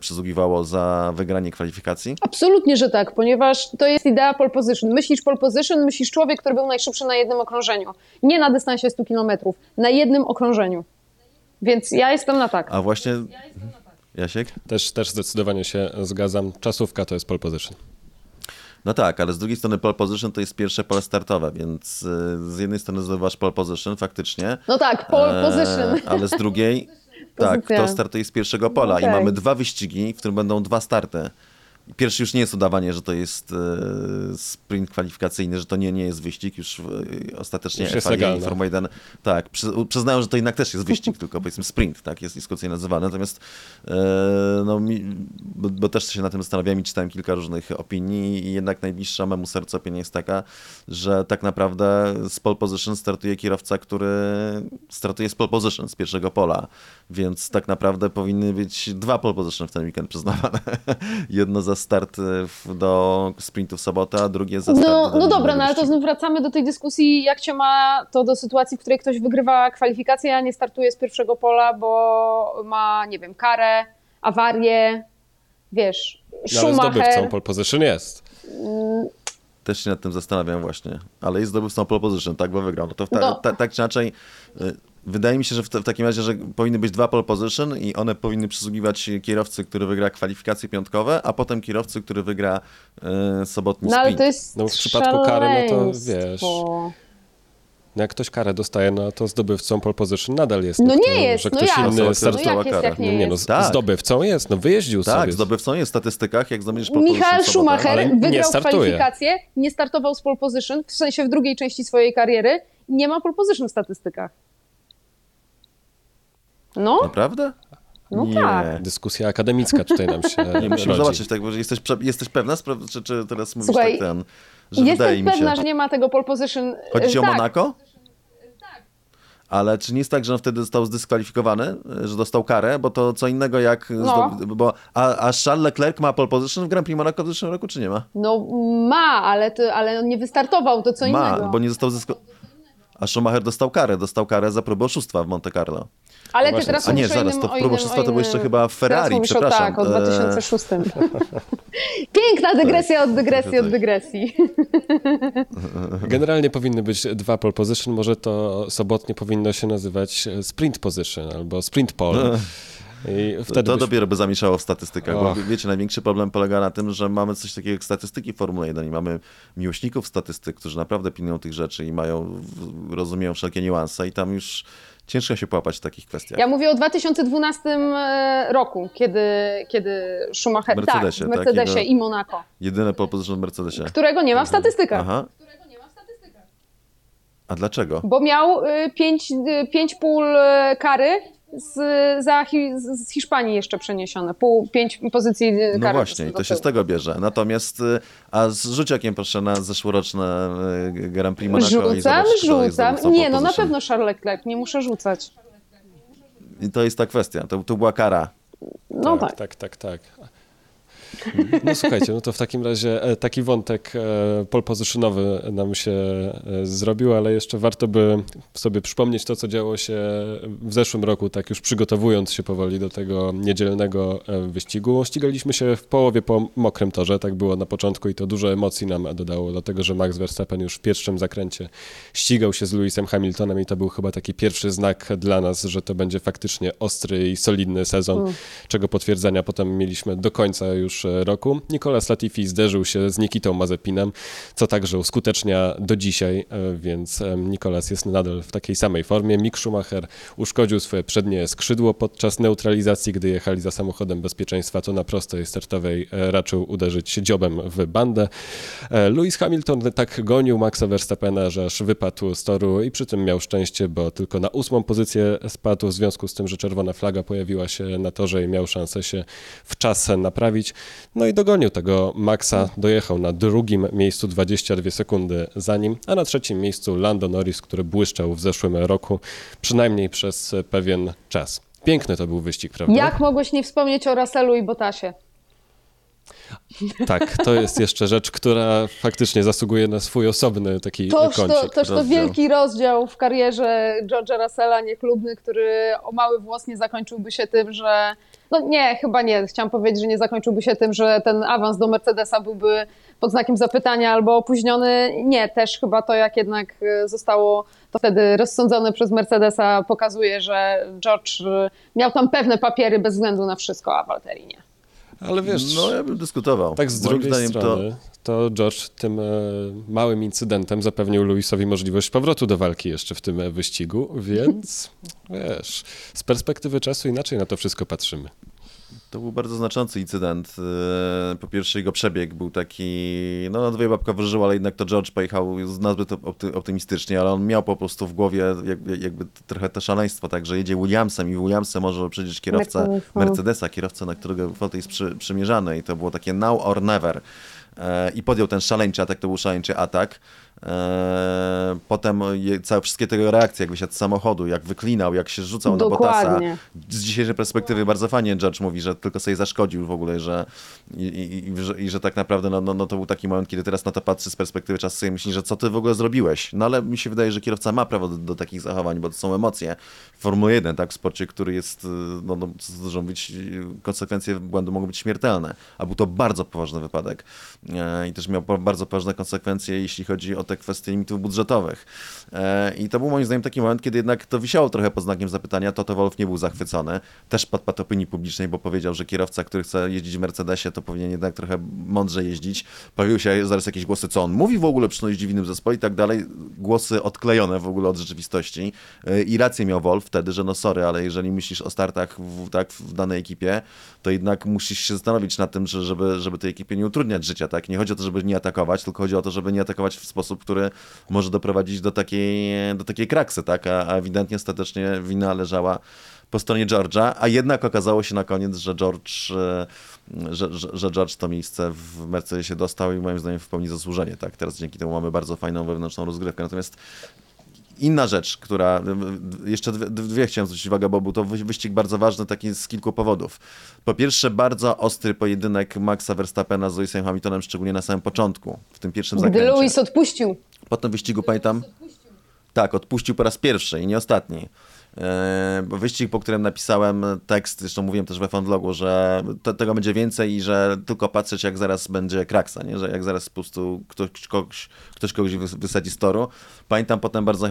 S4: przysługiwało za wygranie kwalifikacji?
S3: Absolutnie, że tak, ponieważ to jest idea pole position. Myślisz pole position, myślisz człowiek, który był najszybszy na jednym okrążeniu. Nie na dystansie 100 km, na jednym okrążeniu. Więc ja jestem na tak.
S4: A właśnie... Jasiek?
S2: Też, też zdecydowanie się zgadzam. Czasówka to jest pole position.
S4: No tak, ale z drugiej strony pole position to jest pierwsze pole startowe, więc y, z jednej strony zdobywasz pole position faktycznie.
S3: No tak, pole e, position.
S4: ale z drugiej tak, kto startuje z pierwszego pola no, okay. i mamy dwa wyścigi, w którym będą dwa starty. Pierwszy już nie jest udawanie, że to jest e, sprint kwalifikacyjny, że to nie, nie jest wyścig, już e, ostatecznie
S2: już FIA i
S4: Formuła 1 tak, przyznają, że to jednak też jest wyścig, tylko powiedzmy sprint, tak, jest dyskusyjnie nazywany. Natomiast e, no, bo, bo, też się na tym zastanawiałem i czytałem kilka różnych opinii i jednak najbliższa memu sercu opinia jest taka, że tak naprawdę z pole position startuje kierowca, który startuje z pole position, z pierwszego pola, więc tak naprawdę powinny być dwa pole position w ten weekend przyznawane. Jedno za start e, do sprintu w sobotę, a drugie za start
S3: No, no dobra, no ale to znów wracamy do tej dyskusji, jak się ma to do sytuacji, w której ktoś wygrywa kwalifikację, a nie startuje z pierwszego pola, bo ma, nie wiem, karę, awarię, wiesz, no, Schumacher.
S2: Ale zdobywcą pole position jest.
S4: Mm. Też się nad tym zastanawiam właśnie, ale jest zdobywcą pole position, tak, bo wygrał. No to ta, no. ta, tak czy inaczej y, Wydaje mi się, że w, w, takim razie, że powinny być dwa pole position i one powinny przysługiwać kierowcy, który wygra kwalifikacje piątkowe, a potem kierowcy, który wygra e, sobotni
S3: no,
S4: sprint.
S3: Ale to jest
S2: no w przypadku kary, no to wiesz... No jak ktoś karę dostaje, no to zdobywcą pole position nadal jest.
S3: No,
S2: nie
S3: jest,
S2: że
S3: no
S2: ktoś
S3: jak?
S2: inny
S3: no,
S2: startował
S3: no, jak
S2: nie, nie, no,
S4: tak.
S2: zdobywcą jest, no wyjeździł
S4: tak,
S2: sobie.
S4: Tak, zdobywcą jest w statystykach, jak zdobędziesz pole
S3: Michael Schumacher wygrał kwalifikację, nie startował z pole position, w sensie w drugiej części swojej kariery, nie ma pole position w statystykach. No.
S4: Naprawdę?
S3: No nie. tak.
S2: Dyskusja akademicka tutaj nam się
S4: Nie, musimy rodzi. zobaczyć, tak, bo jesteś, jesteś pewna, czy, czy teraz mówisz
S3: Słuchaj,
S4: tak ten,
S3: że wydaje mi się... pewna, że nie ma tego pole position.
S4: Chodzi ci
S3: tak.
S4: o Monako? Tak. Ale czy nie jest tak, że on wtedy został zdyskwalifikowany, że dostał karę, bo to co innego jak... No. bo, a, a Charles Leclerc ma pole position w Grand Prix Monaco w zeszłym roku, czy nie ma?
S3: No ma, ale, to, ale on nie wystartował, to co
S4: ma,
S3: innego.
S4: Ma, bo nie został zdyskwalifikowany A Schumacher dostał karę, dostał karę za próbę oszustwa w Monte Carlo.
S3: Ale ty teraz
S4: A nie, zaraz,
S3: innym,
S4: to
S3: o
S4: próba
S3: innym,
S4: oszustwa
S3: o
S4: to było jeszcze chyba w Ferrari,
S3: o-
S4: przepraszam.
S3: Tak, o
S4: E,
S3: 2006. Piękna dygresja od dygresji od
S4: tak.
S3: dygresji.
S2: Generalnie powinny być dwa pole position, może to sobotnie powinno się nazywać e, sprint position albo sprint pole. I wtedy
S4: to
S2: byś...
S4: dopiero by zamieszało w statystykach, bo wiecie, największy problem polega na tym, że mamy coś takiego jak statystyki w Formule 1 i mamy miłośników statystyk, którzy naprawdę pilnują tych rzeczy i mają, rozumieją wszelkie niuanse i tam już ciężko się połapać w takich kwestiach.
S3: Ja mówię o 2012 e, roku, kiedy, kiedy Schumacher...
S4: Mercedesie,
S3: tak, w
S4: tak?
S3: Mercedesie
S4: Jego-
S3: i Monaco,
S4: Jedyne pole position w Mercedesie.
S3: którego nie ma w statystykach.
S4: Aha. A dlaczego?
S3: Bo miał y, pięć, y, pięć pól y, kary z, za, z Hiszpanii jeszcze przeniesione. Pół, pięć pozycji kary.
S4: No właśnie, to się
S3: tyłu.
S4: z tego bierze. Natomiast, y, a z rzuć okiem proszę na zeszłoroczne y, Grand Prix Monaco
S3: Rzucam,
S4: zobacz,
S3: rzucam. Nie, no na pewno Charles Leclerc, nie muszę rzucać.
S4: I to jest ta kwestia, to, to była kara.
S3: No tak.
S2: tak, tak, tak. No słuchajcie, no to w takim razie e, taki wątek e, positionowy nam się e, zrobił, ale jeszcze warto by sobie przypomnieć to, co działo się w zeszłym roku, tak już przygotowując się powoli do tego niedzielnego wyścigu. Ścigaliśmy się w połowie po mokrym torze, tak było na początku i to dużo emocji nam dodało, dlatego że Max Verstappen już w pierwszym zakręcie ścigał się z Lewisem Hamiltonem i to był chyba taki pierwszy znak dla nas, że to będzie faktycznie ostry i solidny sezon, czego potwierdzenia potem mieliśmy do końca już e, roku. Nicolas Latifi zderzył się z Nikitą Mazepinem, co także uskutecznia do dzisiaj, e, więc em, Nicolas jest nadal w takiej samej formie. Mick Schumacher uszkodził swoje przednie skrzydło podczas neutralizacji, gdy jechali za samochodem bezpieczeństwa, to na prostej startowej e, raczył uderzyć dziobem w bandę. E, Lewis Hamilton tak gonił Maxa Verstappena, że aż wypadł z toru i przy tym miał szczęście, bo tylko na ósmą pozycję spadł w związku z tym, że czerwona flaga pojawiła się na torze i miał szansę się w czas naprawić. No i dogonił tego Maxa, dojechał na drugim miejscu 22 sekundy za nim, a na trzecim miejscu Lando Norris, który błyszczał w zeszłym roku, przynajmniej przez pewien czas. Piękny to był wyścig, prawda?
S3: Jak mogłeś nie wspomnieć o Russellu i Botasie?
S2: Tak, to jest jeszcze rzecz, która faktycznie zasługuje na swój osobny taki
S3: Toż
S2: kącik.
S3: to, toż to wielki rozdział w karierze George'a Russella, niechlubny, który o mały włos nie zakończyłby się tym, że. No nie, chyba nie. Chciałam powiedzieć, że nie zakończyłby się tym, że ten awans do Mercedesa byłby pod znakiem zapytania albo opóźniony. Nie, też chyba to, jak jednak e, zostało to wtedy rozsądzone przez Mercedesa, pokazuje, że George e, miał tam pewne papiery bez względu na wszystko, a Walteri nie.
S2: Ale wiesz,
S4: No ja bym dyskutował.
S2: tak z drugiej
S4: zdaniem
S2: strony, to... George tym e, małym incydentem zapewnił Lewisowi możliwość powrotu do walki jeszcze w tym e, wyścigu, więc wiesz, z perspektywy czasu inaczej na to wszystko patrzymy.
S4: To był bardzo znaczący incydent. E, Po pierwsze jego przebieg był taki, no na dwoje babka wróżył, ale jednak to George pojechał nazbyt opty- optymistycznie, ale on miał po prostu w głowie jakby, jakby trochę to szaleństwo, tak, że jedzie Williamsem i Williamsem może przecież kierowca
S3: Mercedesa.
S4: Mercedesa, kierowca, na którego fotel jest przy, przymierzany i to było takie now or never. E, I podjął ten szaleńczy atak, to był szaleńczy atak. E, Potem całe wszystkie te reakcje, jak wysiadł z samochodu, jak wyklinał, jak się rzucał na Bottasa.
S3: Dokładnie.
S4: Z dzisiejszej perspektywy bardzo fajnie George mówi, że tylko sobie zaszkodził w ogóle, że i, i, i, że, i że tak naprawdę no, no, no to był taki moment, kiedy teraz na to patrzy z perspektywy czasu sobie myśli, że co ty w ogóle zrobiłeś. No ale mi się wydaje, że kierowca ma prawo do, do takich zachowań, bo to są emocje. W Formule 1, tak, w sporcie, który jest, y, no, no co dużo być, y, konsekwencje błędu mogą być śmiertelne. A był to bardzo poważny wypadek e, i też miał bardzo poważne konsekwencje, jeśli chodzi o te kwestie limitów budżetowych. E, I to był moim zdaniem taki moment, kiedy jednak to wisiało trochę pod znakiem zapytania. Toto Wolf nie był zachwycony. Też padł pod opinii publicznej, bo powiedział, że kierowca, który chce jeździć w Mercedesie, to powinien jednak trochę mądrze jeździć. Pojawiły się zaraz jakieś głosy, co on mówi w ogóle przy jeździ w innym zespole i tak dalej. Głosy odklejone w ogóle od rzeczywistości. E, I rację miał Wolf wtedy, że no sorry, ale jeżeli myślisz o startach w, tak, w danej ekipie, to jednak musisz się zastanowić nad tym, że, żeby, żeby tej ekipie nie utrudniać życia. Tak? Nie chodzi o to, żeby nie atakować, tylko chodzi o to, żeby nie atakować w sposób, który może doprowadzić do takiej, do takiej kraksy. Tak? A, ewidentnie ostatecznie wina leżała po stronie George'a, a jednak okazało się na koniec, że George, e, że, że George to miejsce w Mercedesie dostał i moim zdaniem w pełni zasłużenie. Tak? Teraz dzięki temu mamy bardzo fajną wewnętrzną rozgrywkę. Natomiast Inna rzecz, która, jeszcze dwie, dwie chciałem zwrócić uwagę, bo był to wy- wyścig bardzo ważny taki z kilku powodów. Po pierwsze, bardzo ostry pojedynek Maxa Verstappena z Lewisem Hamiltonem, szczególnie na samym początku, w tym pierwszym
S3: Gdy
S4: zakręcie.
S3: Lewis odpuścił.
S4: Po tym wyścigu pamiętam, Tak, odpuścił po raz pierwszy i nie ostatni. E, wyścig, po którym napisałem tekst, zresztą mówiłem też we fanlogu, że to, tego będzie więcej i że tylko patrzeć jak zaraz będzie kraksa, nie? że jak zaraz po prostu ktoś kogoś, ktoś kogoś wysadzi z toru. Pamiętam potem bardzo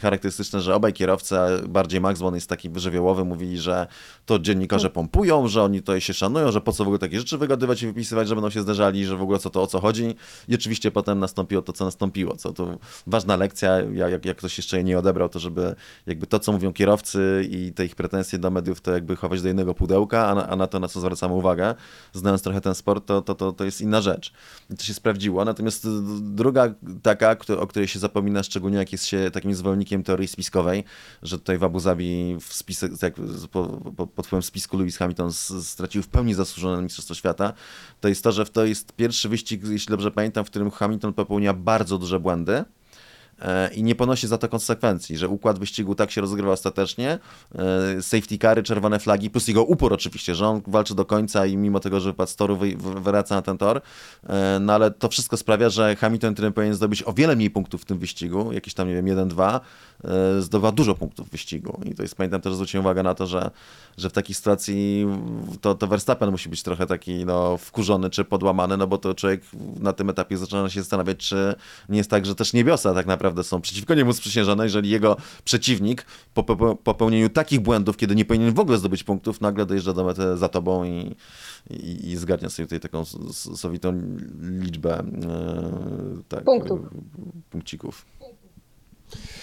S4: charakterystyczne, że obaj kierowcy, bardziej Max, bo on jest taki wyżywiołowy, mówili, że to dziennikarze pompują, że oni tutaj się szanują, że po co w ogóle takie rzeczy wygadywać i wypisywać, że będą się zderzali, że w ogóle co to o co chodzi. I oczywiście potem nastąpiło to, co nastąpiło. Co to ważna lekcja, jak, jak ktoś jeszcze jej nie odebrał, to żeby jakby to, co mówią kierowcy i te ich pretensje do mediów, to jakby chować do jednego pudełka, a na, a na to, na co zwracamy uwagę, znając trochę ten sport, to, to, to, to jest inna rzecz. I to się sprawdziło. Natomiast druga taka, o której się zapomina, szczególnie jak jest się takim zwolennikiem teorii spiskowej, że tutaj w Abu Zabi w spisek, po, po, pod wpływem spisku Lewis Hamilton stracił w pełni zasłużone Mistrzostwo Świata, to jest to, że to jest pierwszy wyścig, jeśli dobrze pamiętam, w którym Hamilton popełnia bardzo duże błędy i nie ponosi za to konsekwencji, że układ wyścigu tak się rozgrywa ostatecznie, e, safety cary, czerwone flagi, plus jego upór oczywiście, że on walczy do końca i mimo tego, że wypadł z toru, wraca na ten tor, e, no ale to wszystko sprawia, że Hamilton, który powinien zdobyć o wiele mniej punktów w tym wyścigu, jakieś tam, nie wiem, 1-2, zdobywa dużo punktów w wyścigu. I to jest, pamiętam też, zwróciłem uwagę na to, że, że w takiej sytuacji to, to Verstappen musi być trochę taki, no, wkurzony czy podłamany, no bo to człowiek na tym etapie zaczyna się zastanawiać, czy nie jest tak, że też niebiosa tak naprawdę naprawdę są przeciwko niemu sprzysiężone, jeżeli jego przeciwnik po popełnieniu takich błędów, kiedy nie powinien w ogóle zdobyć punktów, nagle dojeżdża do mety za tobą i, i, i zgarnia sobie tutaj taką sowitą liczbę e, tak, punkcików.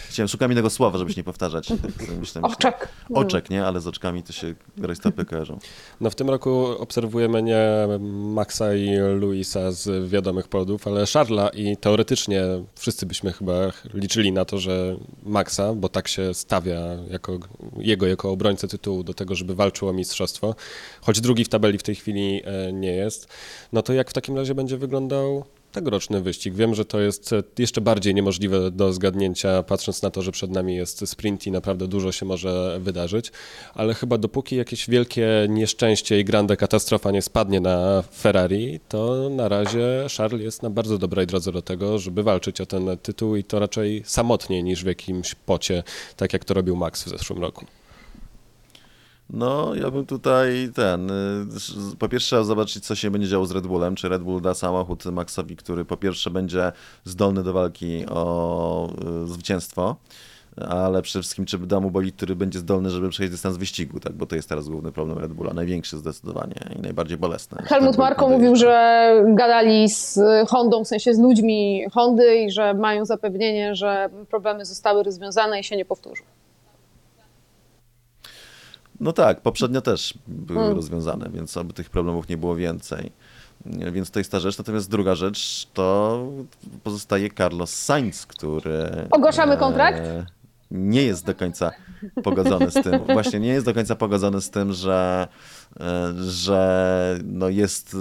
S4: Chciałem, szukam innego słowa, żebyś nie powtarzać. Myślę, myślę.
S3: Oczek.
S4: Oczek, nie? Ale z oczkami to się rajstopy kojarzą.
S2: No w tym roku obserwujemy nie Maxa i Luisa z wiadomych powodów, ale Charla i teoretycznie wszyscy byśmy chyba liczyli na to, że Maxa, bo tak się stawia jako, jego jako obrońcę tytułu do tego, żeby walczył o mistrzostwo, choć drugi w tabeli w tej chwili e, nie jest, no to jak w takim razie będzie wyglądał tegoroczny wyścig. Wiem, że to jest jeszcze bardziej niemożliwe do zgadnięcia, patrząc na to, że przed nami jest sprint i naprawdę dużo się może wydarzyć, ale chyba dopóki jakieś wielkie nieszczęście i grande katastrofa nie spadnie na Ferrari, to na razie Charles jest na bardzo dobrej drodze do tego, żeby walczyć o ten tytuł i to raczej samotnie niż w jakimś pocie, tak jak to robił Max w zeszłym roku.
S4: No, ja bym tutaj ten. Y, po pierwsze, zobaczyć, co się będzie działo z Red Bullem. Czy Red Bull da samochód Maxowi, który po pierwsze będzie zdolny do walki o y, zwycięstwo, ale przede wszystkim, czy da mu bolid, który będzie zdolny, żeby przejść dystans wyścigu, tak? Bo to jest teraz główny problem Red Bulla. Największy zdecydowanie i najbardziej bolesny.
S3: Helmut Marko mówił, że gadali z Hondą, w sensie z ludźmi Hondy i że mają zapewnienie, że problemy zostały rozwiązane i się nie powtórzą.
S4: No tak, poprzednio też były hmm. rozwiązane, więc aby tych problemów nie było więcej. Więc to jest ta rzecz. Natomiast druga rzecz to pozostaje Carlos Sainz, który.
S3: Ogłaszamy kontrakt? E,
S4: nie jest do końca pogodzony z tym. Właśnie nie jest do końca pogodzony z tym, że E, że no jest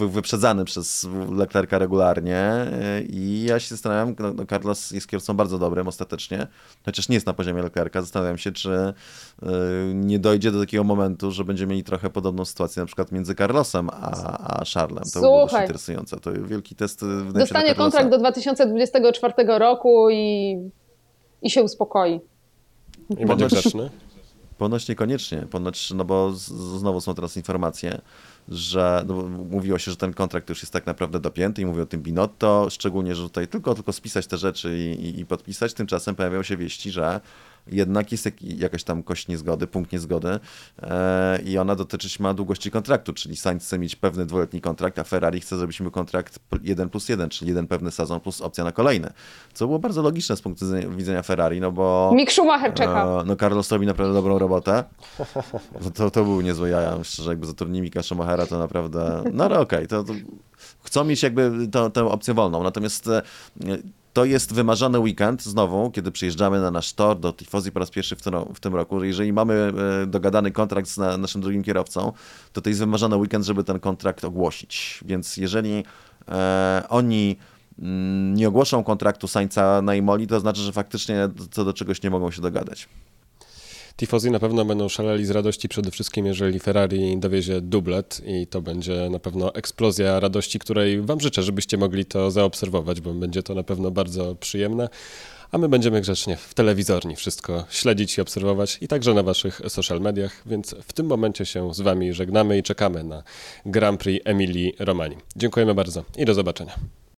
S4: e, wyprzedzany przez Leclerca regularnie e, i ja się zastanawiam, no, no Carlos jest kierowcą bardzo dobrym ostatecznie, chociaż nie jest na poziomie Leclerca, zastanawiam się, czy nie dojdzie do takiego momentu, że będziemy mieli trochę podobną sytuację na przykład między Carlosem a, a Charlesem. To było dość interesujące. To wielki test.
S3: Dostanie kontrakt do 2024 roku i, i się uspokoi.
S2: I będzie grzeczny.
S4: Ponoć niekoniecznie, ponoć, no bo z, znowu są teraz informacje, że no, mówiło się, że ten kontrakt już jest tak naprawdę dopięty i mówił o tym Binotto, szczególnie, że tutaj tylko, tylko spisać te rzeczy i, i, i podpisać. Tymczasem pojawiają się wieści, że jednak jest jakaś tam kość niezgody, punkt niezgody e, i ona dotyczyć ma długości kontraktu, czyli Sainz chce mieć pewny dwuletni kontrakt, a Ferrari chce zrobić mu kontrakt 1 plus 1, czyli jeden pewny sezon plus opcja na kolejny. Co było bardzo logiczne z punktu widzenia Ferrari, no bo...
S3: Mick Schumacher czeka.
S4: E, no Carlos robi naprawdę dobrą robotę. To, to był niezły jaja, szczerze, jakby zatrudnili Mika Schumachera, to naprawdę... No ale okej, okay, to, to chcą mieć jakby tę opcję wolną. Natomiast e, to jest wymarzony weekend, znowu, kiedy przyjeżdżamy na nasz tor do Tifosi po raz pierwszy w tym, w tym roku. Jeżeli mamy e, dogadany kontrakt z na, naszym drugim kierowcą, to to jest wymarzony weekend, żeby ten kontrakt ogłosić. Więc jeżeli e, oni mm, nie ogłoszą kontraktu Sańca na Imoli, to znaczy, że faktycznie co do czegoś nie mogą się dogadać.
S2: Tifosi na pewno będą szaleli z radości, przede wszystkim jeżeli Ferrari dowiezie dublet i to będzie na pewno eksplozja radości, której Wam życzę, żebyście mogli to zaobserwować, bo będzie to na pewno bardzo przyjemne. A my będziemy grzecznie w telewizorni wszystko śledzić i obserwować i także na Waszych social mediach, więc w tym momencie się z Wami żegnamy i czekamy na Grand Prix Emilii Romani. Dziękujemy bardzo i do zobaczenia.